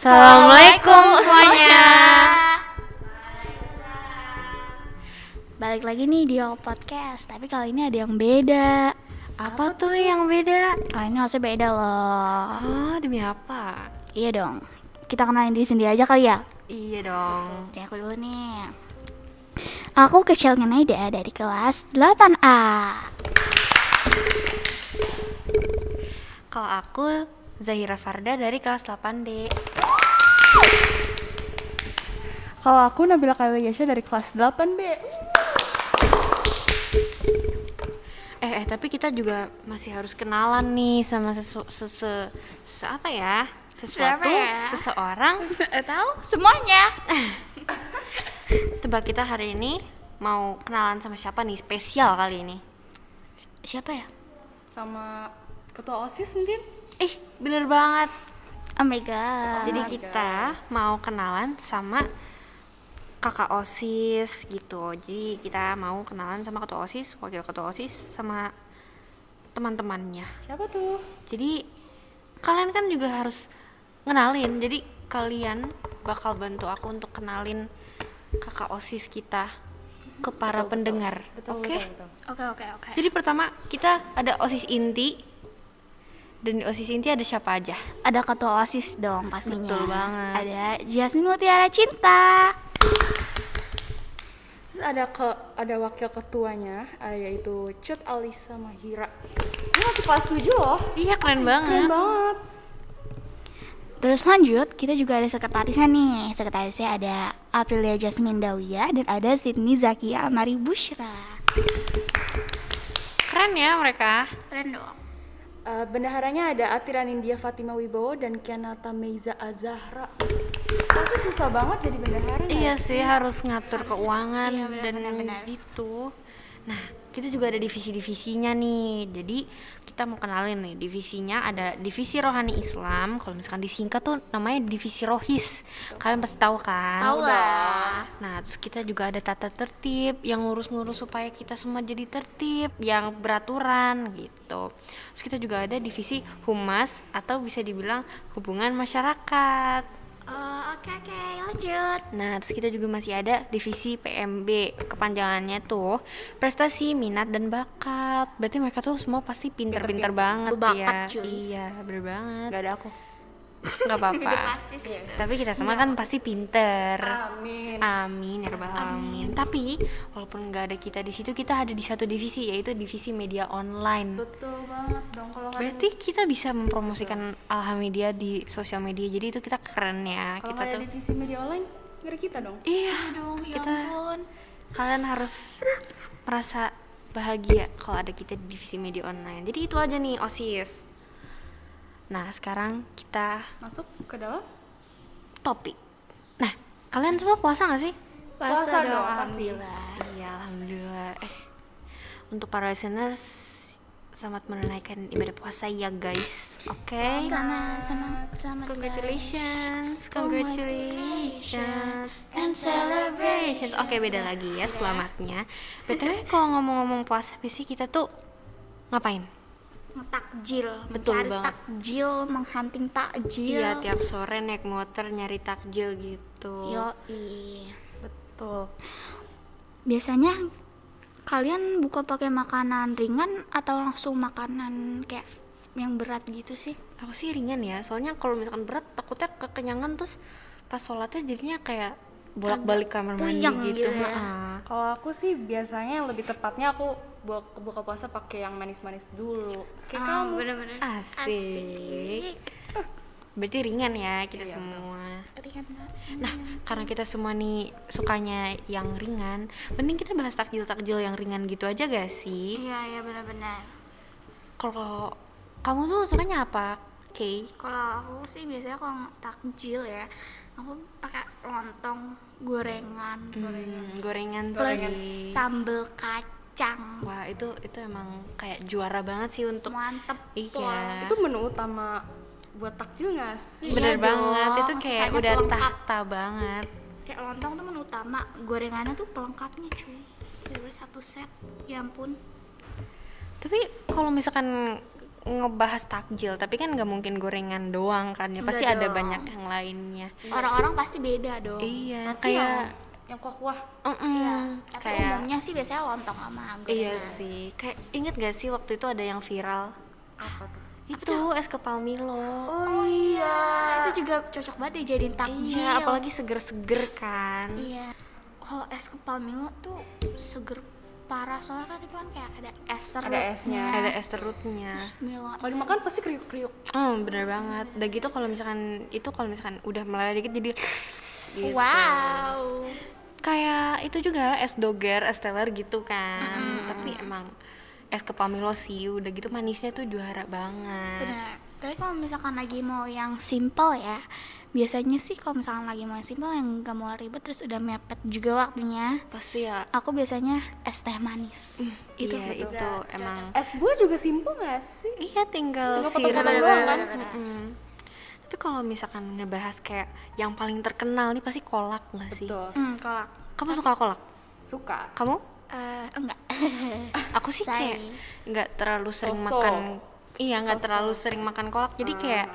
Assalamualaikum semuanya. Balik lagi nih di All Podcast, tapi kali ini ada yang beda. Apa tuh yang beda? Kali ini harusnya beda loh. Oh, demi apa? Iya dong. Kita kenalin diri sendiri aja kali ya. Iya dong. Oke, aku dulu nih. Aku Kecil Naida dari kelas 8A. Kalau aku Zahira Farda dari kelas 8D. Kalau aku Nabila Kaliasya dari kelas 8B. Eh, eh, tapi kita juga masih harus kenalan nih sama sesu, sese, sese apa ya? Sesuatu, Siapa ya? seseorang. Tahu semuanya. Tebak kita hari ini mau kenalan sama siapa nih? Spesial kali ini. Siapa ya? Sama ketua OSIS mungkin? Ih, bener banget. Oh my god. Jadi kita mau kenalan sama kakak OSIS gitu. Jadi kita mau kenalan sama ketua OSIS, wakil ketua OSIS sama teman-temannya. Siapa tuh? Jadi kalian kan juga harus ngenalin. Jadi kalian bakal bantu aku untuk kenalin kakak OSIS kita ke para pendengar. Betul, Oke? betul, betul. Oke, oke, oke. Jadi pertama kita ada OSIS inti. Dan di OSIS inti ada siapa aja? Ada ketua OSIS dong pastinya. Betul banget. Ada Jasmine Mutiara Cinta. Terus ada ke ada wakil ketuanya ah, yaitu Cut Alisa Mahira. Dia masih kelas 7 loh. Iya keren banget. Keren banget. Terus lanjut, kita juga ada sekretarisnya nih. Sekretarisnya ada Aprilia Jasmine Dawiyah dan ada Sydney Zakia Amari Bushra. Keren ya mereka. Keren dong. Eh, bendaharanya ada Atiran India Fatima Wibowo dan Kianata Meiza Azahra. Pasti susah banget jadi bendahara Iya sih harus ngatur keuangan Iya, benar, dan benar, benar. gitu. Nah, kita juga ada divisi-divisinya nih. Jadi kita mau kenalin nih divisinya ada divisi rohani Islam. Kalau misalkan disingkat tuh namanya divisi rohis. Kalian pasti tahu kan? Tahu lah. Nah, terus kita juga ada tata tertib yang ngurus-ngurus supaya kita semua jadi tertib, yang beraturan gitu. Terus kita juga ada divisi humas atau bisa dibilang hubungan masyarakat. Oh, oke oke, lanjut. Nah, terus kita juga masih ada divisi PMB. Kepanjangannya tuh prestasi, minat dan bakat. Berarti mereka tuh semua pasti pinter-pinter banget Berbakat, ya. cuy. Iya, bener banget. Gak ada aku. Gak apa-apa. Tapi kita semua kan pasti pinter. Amin. Amin, ya rabbal alamin. Tapi walaupun nggak ada kita di situ, kita ada di satu divisi yaitu divisi media online. Betul banget dong kalau nggak Berarti kita bisa mempromosikan Alhammedia di sosial media. Jadi itu kita keren ya. kalau kita nggak ada tuh. divisi media online nggak ada kita dong. Iya, Dong, ya kita ampun. kalian harus merasa bahagia kalau ada kita di divisi media online. Jadi itu aja nih OSIS. Nah, sekarang kita Masuk ke dalam topik. Nah, kalian semua puasa nggak sih? Puasa dong, alhamdulillah. Iya, alhamdulillah. Eh, untuk para listeners, selamat menunaikan ibadah puasa ya guys. Oke. Sama sama selamat Congratulations, congratulations, and celebrations. Oke, beda lagi ya selamatnya. BTW kalau ngomong-ngomong puasa, biasanya kita tuh ngapain? Takjil, Betul mencari banget. takjil, menghunting takjil. Iya, tiap sore naik motor nyari takjil gitu. Yoi. betul. Biasanya kalian buka pakai makanan ringan atau langsung makanan kayak yang berat gitu sih? Aku sih ringan ya, soalnya kalau misalkan berat takutnya kekenyangan terus pas sholatnya jadinya kayak bolak-balik kamar mandi gitu. gitu ya. Heeh. Kalau aku sih biasanya lebih tepatnya aku buka, buka puasa pakai yang manis-manis dulu. Kayak kamu. bener-bener Asik. Berarti ringan ya kita semua. Ringan. Nah, karena kita semua nih sukanya yang ringan, mending kita bahas takjil-takjil yang ringan gitu aja gak sih? Iya, iya benar-benar. Kalau kamu tuh sukanya apa, Kay? Kalau aku sih biasanya kalau takjil ya, aku pakai lontong, gorengan, Hmm, gorengan plus sih. sambal kacang. Wah, itu itu emang kayak juara banget sih untuk Mantep. Iya. Itu menu utama buat takjil nggak sih? Bener Iya banget, dong, itu kayak sisanya udah pelengkap. tahta banget. Kayak lontong tuh menu utama, gorengannya tuh pelengkapnya cuy. Jadi satu set, ya ampun. Tapi kalau misalkan ngebahas takjil, tapi kan nggak mungkin gorengan doang kan ya, pasti Nggak ada dong. banyak yang lainnya. Orang-orang pasti beda dong. Iya, Pasti kayak yang kuah-kuah. Mm-mm, Iya. Tapi kayak umumnya sih biasanya lontong sama gorengan. iya sih. Kayak inget gak sih waktu itu ada yang viral? Apa tuh? Itu es kepal Milo. Oh iya, itu juga cocok banget dijadiin takjil. Iya, apalagi seger-seger kan. Iya. Kalau es kepal Milo tuh seger parah soalnya kan itu kan kayak ada es serut. Ada esnya. Ada es serutnya. Kalau dimakan pasti kriuk-kriuk. Oh, bener banget. Udah gitu kalau misalkan itu kalau misalkan udah meleleh dikit jadi gitu. Wow. Kayak itu juga es doger, es teler gitu kan. Tapi emang es kepal Milo sih udah gitu manisnya tuh juara banget. Benar. Tapi kalau misalkan lagi mau yang simple ya, biasanya sih kalau misalkan lagi mau yang simple yang gak mau ribet terus udah mepet juga waktunya, Pasti ya. aku biasanya es teh manis. Itu itu iya, betul. itu emang Es buah juga simple gak sih? Iya tinggal Tinggal sirup doang kan? Tapi kalau misalkan ngebahas kayak yang paling terkenal nih pasti kolak nggak sih? Betul. Hmm, kolak. Kamu suka kolak? Suka. Kamu? Eh, enggak. Aku sih kayak nggak terlalu sering So-so. makan. Iya nggak terlalu sering makan kolak. Jadi kayak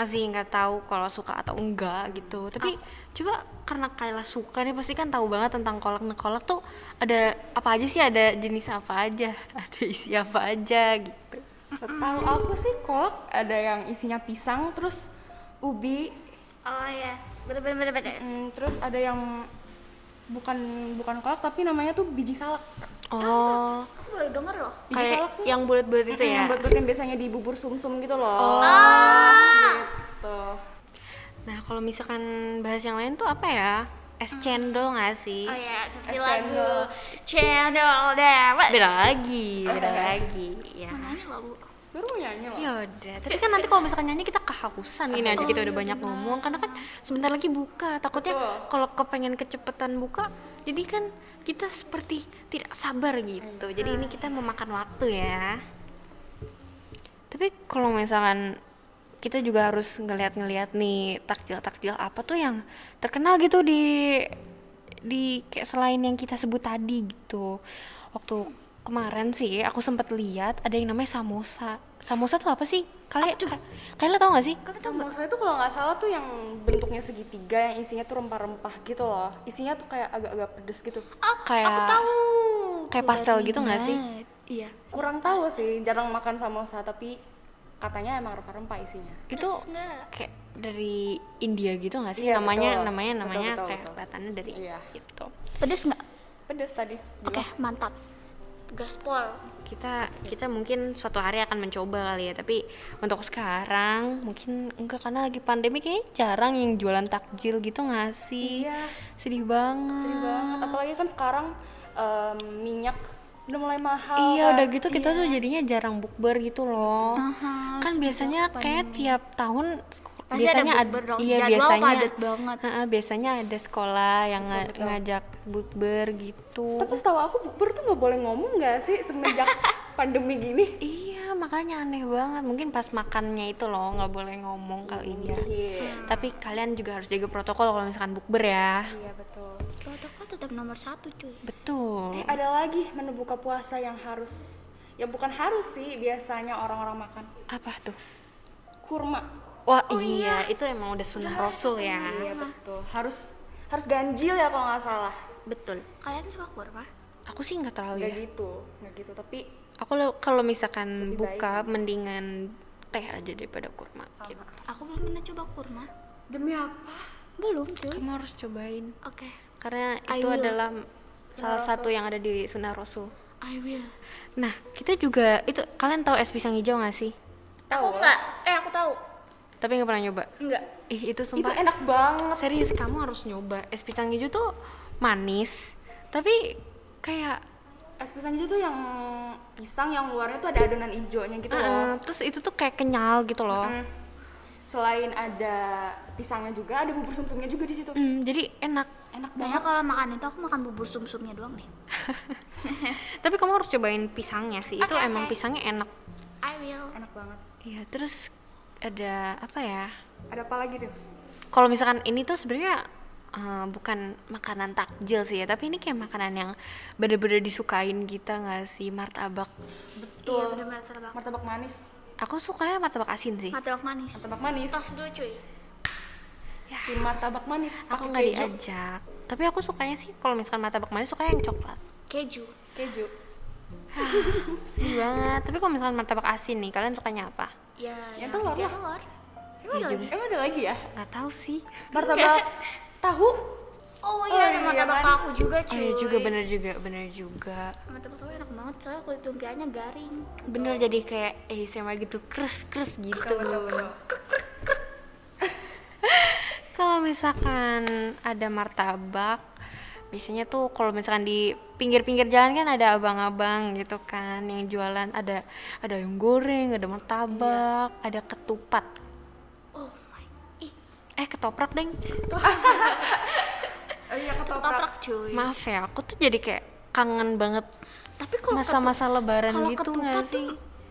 masih nggak tahu kalau suka atau enggak gitu. Tapi coba karena Kayla suka nih pasti kan tahu banget tentang kolak. Nah kolak tuh ada apa aja sih? Ada jenis apa aja? Ada isi apa aja gitu. Setahu aku sih kolak ada yang isinya pisang, terus ubi, Oh iya, betul betul betul. betul. mm, terus ada yang bukan bukan kolak tapi namanya tuh biji salak. Oh, Aku baru denger loh. Biji kayak salak tuh yang bulat-bulat itu Mm, ya? Yang buat yang biasanya di bubur sumsum gitu loh. Oh. Gitu. Nah, kalau misalkan bahas yang lain tuh apa ya? Es cendol nggak sih? Oh iya, seperti Es lagu cendol. Cendol Dewek. Beda lagi, beda lagi. Ya. Mau nanya loh, Bu. Baru mau nyanyi loh. Ya udah, tapi kan nanti kalau misalkan nyanyi kita kehausan ini aja kita udah banyak ngomong karena kan sebentar lagi buka. Takutnya kalau kepengen kecepetan buka, jadi kan kita seperti tidak sabar gitu. Jadi ini kita memakan waktu ya. Tapi kalau misalkan kita juga harus ngeliat-ngeliat nih takjil-takjil apa tuh yang terkenal gitu di di kayak selain yang kita sebut tadi gitu. Waktu kemarin sih aku sempat lihat ada yang namanya samosa. Samosa tuh apa sih? Kalian ka- kalian tau gak sih? Samosa itu kalau nggak salah tuh yang bentuknya segitiga, yang isinya tuh rempah-rempah gitu loh. Isinya tuh kayak agak-agak pedes gitu. Oh, Kayak- aku tahu. kayak pastel gitu nggak sih? Iya. Kurang tahu sih, jarang makan samosa tapi katanya emang rempah-rempah isinya. Itu Pedes nggak? kayak dari India gitu nggak sih? Iya, namanya betul. namanya namanya betul, kayak betul. kelihatannya dari Iya. itu. Pedes nggak? Pedes tadi. Oke, mantap. Gaspol. kita kita mungkin suatu hari akan mencoba kali ya tapi untuk sekarang mungkin enggak karena lagi pandemi kayak jarang yang jualan takjil gitu nggak sih Iya. sedih banget Sedih banget. Apalagi kan sekarang em, minyak udah mulai mahal. iya kan. udah gitu kita tuh jadinya jarang bukber gitu loh Aha, kan semenjak biasanya kayak tiap tahun Pasti biasanya ada ad- bukber dong. iya Jadwal biasanya padat banget. Ha-ha, biasanya ada sekolah yang Betul, betul. ngajak bukber gitu Tapi setahu aku bukber tuh nggak boleh ngomong nggak sih semenjak pandemi gini? iya makanya aneh banget mungkin pas makannya itu loh nggak boleh ngomong kali ya Iya. Tapi kalian juga harus jaga protokol kalau misalkan bukber ya. Iya betul. Protokol tetap nomor satu cuy. Betul. Eh, ada lagi menu buka puasa yang harus ya bukan harus sih biasanya orang-orang makan Apa tuh? kurma. Wah iya, itu emang udah sunnah rasul ya. Iya betul. Harus harus ganjil ya kalau nggak salah. Betul. Kalian suka kurma? Aku sih nggak terlalu Nggak ya. gitu, nggak gitu. Tapi Aku kalau misalkan Lebih buka mendingan teh aja daripada kurma. Gitu. Aku belum pernah coba kurma. demi apa? Belum cuy. Kamu harus cobain Oke, karena I itu will. adalah salah Rasul. satu yang ada di sunnah rasul. I will. Nah, kita juga itu kalian tahu es pisang hijau nggak sih? Tahu Aku lah. enggak. Eh, aku tahu. Tapi nggak pernah nyoba. Enggak. Ih, itu Itu sumpah enak banget. serius kamu harus nyoba es pisang hijau tuh manis tapi kayak Es pisang hijau tuh yang pisang yang luarnya tuh ada adonan hijaunya gitu eh, loh. terus itu tuh kayak kenyal gitu loh Mm. Selain ada pisangnya juga, ada bubur sumsumnya juga di situ. Hmm, jadi enak Enak banget. kalau makan itu aku makan bubur sum-sumnya doang deh. tapi kamu harus cobain pisangnya sih itu Oke, emang pisangnya enak I will. Enak banget. iya terus ada apa ya Ada apa lagi tuh? kalau misalkan ini tuh sebenarnya eh, bukan makanan takjil sih ya tapi ini kayak makanan yang bener-bener disukain kita nggak sih martabak Betul. Iya, benar-benar terbak. Martabak manis. aku sukanya martabak asin sih Martabak manis. Martabak manis. Tos dulu cuy. Tim martabak manis. aku nggak diajak tapi aku sukanya sih kalau misalkan martabak manis sukanya yang coklat Keju. Keju. sedih banget tapi kalau misalkan martabak asin nih kalian sukanya apa Ya, Yang yang telur lah. telur. Iya Emang ada juga lagi? Emang ada lagi ya? nggak tahu sih Martabak tahu. Oh iya, ada iya martabak kan? tahu juga oh cuy. iya juga bener juga bener juga Martabak tahu enak banget soalnya kulit lumpianya garing. bener jadi kayak eh sama gitu kres kres gitu kalau misalkan ada martabak biasanya tuh kalau misalkan di pinggir-pinggir jalan kan ada abang-abang gitu kan yang jualan ada ada yang goreng ada martabak ada ketupat Oh my. Ih, eh ketoprak deng Oh iya ketoprak. ketoprak cuy. maaf ya aku tuh jadi kayak kangen banget Tapi kalau masa-masa lebaran gitu nggak tuh sih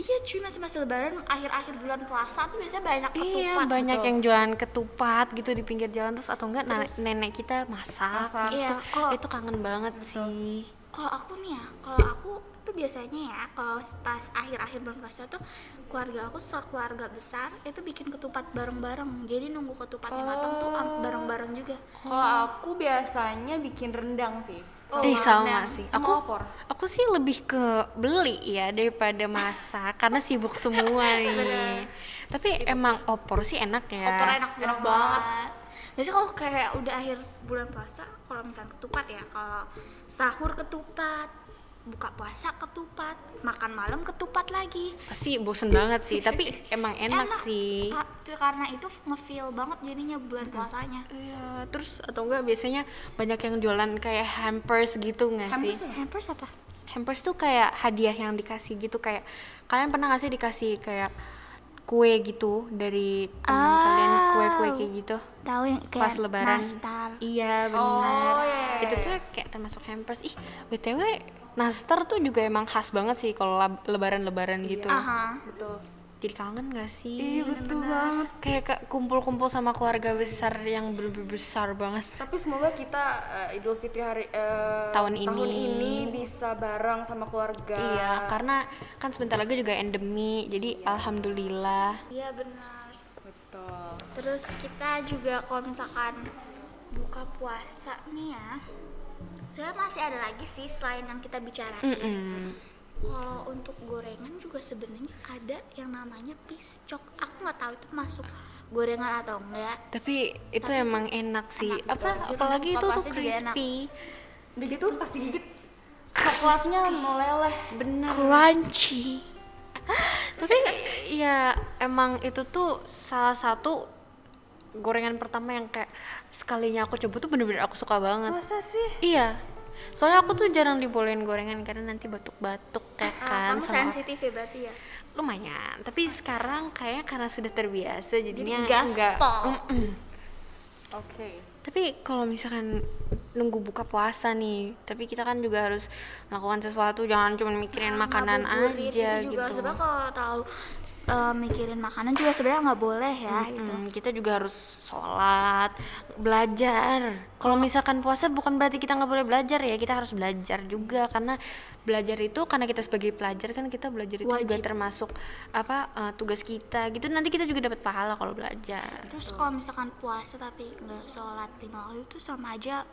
iya cuy masa-masa lebaran akhir-akhir bulan puasa tuh biasanya banyak ketupat Iya banyak gitu. yang jualan ketupat gitu di pinggir jalan terus atau enggak Terus- nenek kita masak, Masak. gitu. Iya, kalau- itu kangen banget sih. kalau aku nih ya kalau aku tuh biasanya ya kalau pas akhir-akhir bulan puasa tuh keluarga aku sekeluarga besar itu bikin ketupat bareng-bareng jadi nunggu ketupatnya matang tuh am- bareng-bareng juga Kalau aku biasanya bikin rendang sih. Oh, eh sama sih. Sama Aku opor. aku sih lebih ke beli ya daripada masak karena sibuk semua nih. Tapi emang opor sih enak ya. opor enak, Enak banget. banget. biasanya kalau kayak udah akhir bulan puasa kalau misalnya ketupat ya kalau sahur ketupat buka puasa ketupat makan malam ketupat lagi. Pasti bosen banget sih, tapi emang enak, sih. Ah, tuh karena itu ngefeel banget jadinya bulan puasanya. Iya, terus atau enggak biasanya banyak yang jualan kayak hampers gitu nggak sih? Hampers hampers apa? Hampers tuh kayak hadiah yang dikasih gitu kayak kalian pernah nggak sih dikasih kayak kue gitu dari teman Ah. kalian kue-kue kayak gitu? Tahu yang kayak pas lebaran. nastar. Iya benar. Oh, iya, itu iya. tuh kayak termasuk hampers. Ih btw nastar tuh juga emang khas banget sih kalau lebaran-lebaran gitu aha Betul. jadi kangen gak sih Iya betul banget. kayak kumpul-kumpul sama keluarga besar yang bener-bener besar banget Tapi semoga kita eh, Idul Fitri hari eh, Tahun tahun ini. ini bisa bareng sama keluarga. iya karena kan sebentar lagi juga endemi jadi alhamdulillah iya benar Betul. terus kita juga kalau misalkan buka puasa nih ya saya masih ada lagi sih selain yang kita bicarain Mm-mm. kalau untuk gorengan juga sebenarnya ada yang namanya piscok aku nggak tahu itu masuk gorengan atau enggak. Tapi itu Tapi emang enak sih. enak, apa betul. apalagi itu tuh juga crispy. Udah gitu pasti gigit coklatnya meleleh. bener. Crunchy. Tapi ya emang itu tuh salah satu gorengan pertama yang kayak sekalinya aku coba tuh bener-bener aku suka banget Masa sih? iya soalnya aku tuh jarang dibolehin gorengan karena nanti batuk-batuk kayak Ah, kan kamu sama sensitif ya berarti ya lumayan tapi sekarang kayaknya karena sudah terbiasa jadinya gaspol. enggak. Oke. tapi kalau misalkan nunggu buka puasa nih tapi kita kan juga harus melakukan sesuatu jangan cuma mikirin Nah, makanan aja itu juga gitu sebenarnya kalau terlalu eh, mikirin makanan juga sebenarnya nggak boleh ya gitu Hmm, kita juga harus sholat, belajar. Kalau misalkan puasa bukan berarti kita nggak boleh belajar ya, kita harus belajar juga karena belajar itu karena kita sebagai pelajar kan kita belajar itu juga Wajib. termasuk apa eh, tugas kita gitu. Nanti kita juga dapat pahala kalau belajar. terus kalau misalkan puasa tapi nggak sholat lima waktu itu sama aja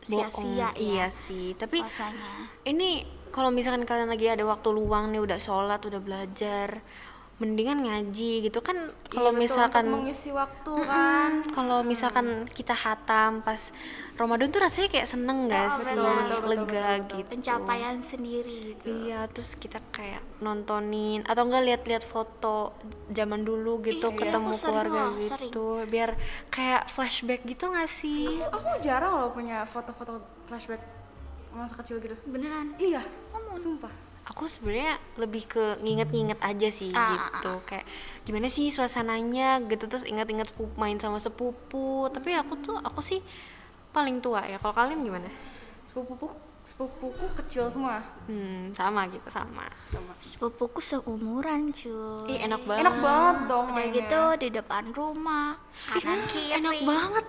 sia-sia ya Iya sih, tapi puasanya ini kalau misalkan kalian lagi ada waktu luang nih udah sholat, udah belajar, mendingan ngaji gitu kan. Kalau Iya, betul, misalkan untuk mengisi waktu kan. Mm, kalau misalkan kita hatam pas Ramadan tuh rasanya kayak seneng gak Oh, sih? betul, betul, betul, Lega betul, gitu. pencapaian sendiri gitu Iya, terus kita kayak nontonin atau enggak lihat-lihat foto zaman dulu gitu Iya, ketemu aku sering keluarga loh, sering. gitu. Biar kayak flashback gitu gak sih? Aku jarang loh punya foto-foto flashback masa kecil gitu. beneran Iya, sumpah. Aku sebenarnya lebih ke nginget-nginget aja sih Ah, ah, gitu. Kayak gimana sih suasananya gitu terus ingat-ingat sepupu main sama sepupu. Tapi aku tuh aku sih paling tua ya. Kalau kalian gimana? Sepupuku, sepupuku kecil semua. Hmm, sama gitu sama. Sama. sepupuku seumuran cuy Ih, enak banget. Enak banget dong udah mainnya. gitu di depan rumah kanan kiri Enak banget.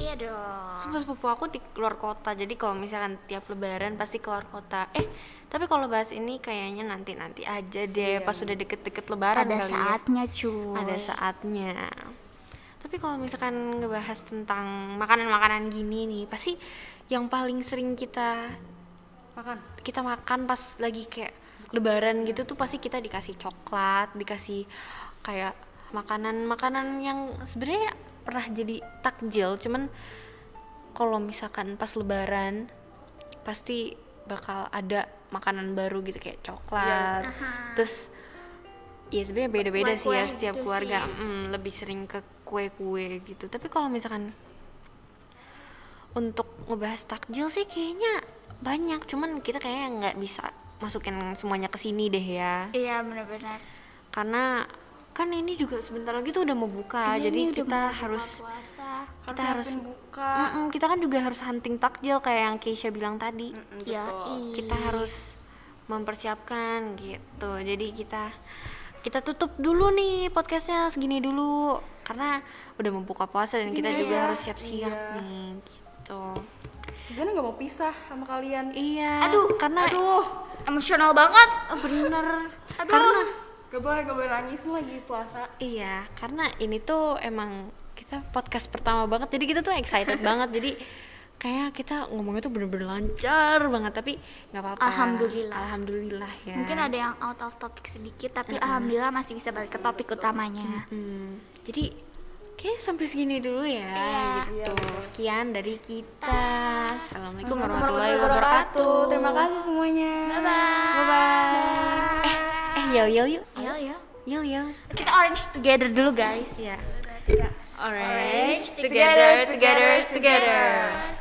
Iya dong. Sumpah sepupu aku di luar kota, jadi kalau misalkan tiap lebaran pasti keluar kota. Eh, tapi kalau bahas ini kayaknya nanti-nanti aja deh, pas sudah deket-deket lebaran Ada kali ya. saatnya cuy. Ada saatnya. Tapi kalau misalkan ngebahas tentang makanan-makanan gini nih, pasti yang paling sering kita Makan. kita makan pas lagi kayak lebaran gitu tuh pasti kita dikasih coklat, dikasih kayak makanan-makanan yang sebenarnya pernah jadi takjil, cuman kalau misalkan pas lebaran pasti bakal ada makanan baru gitu kayak coklat. Terus ya sebenarnya beda-beda sih ya setiap gitu keluarga, sih. mm, lebih sering ke kue-kue gitu. Tapi kalau misalkan untuk ngebahas takjil sih kayaknya banyak cuman kita kayaknya nggak bisa masukin semuanya ke sini deh ya Iya benar-benar. karena kan ini juga sebentar lagi tuh udah mau buka Iya, jadi ini udah kita harus puasa. kita Harus buka. Mm-mm, kita kan juga harus hunting takjil kayak yang Keisha bilang tadi Ya, kita harus mempersiapkan gitu jadi kita kita tutup dulu nih podcastnya segini dulu karena udah mau buka puasa dan kita Segini juga aja. harus siap-siap Iya. nih gitu Sebenarnya nggak mau pisah sama kalian. iya Aduh, karena Aduh, Emosional banget. Oh, bener Aduh. karena gak boleh gak boleh nangis lagi puasa. iya karena ini tuh emang kita podcast pertama banget jadi kita tuh excited banget jadi kayak kita ngomongnya tuh bener-bener lancar banget tapi nggak apa-apa Alhamdulillah. alhamdulillah ya Mungkin ada yang out of topic sedikit, tapi alhamdulillah masih bisa balik ke topik utamanya. Hmm, jadi kayak sampai segini dulu ya Iya. gitu sekian dari kita assalamualaikum warahmatullahi wabarakatuh Terima kasih semuanya. Bye bye. bye bye yel yel yuk Ayo ya. yel yel Kita orange together dulu guys. ya Tiga. orange together, together together together. together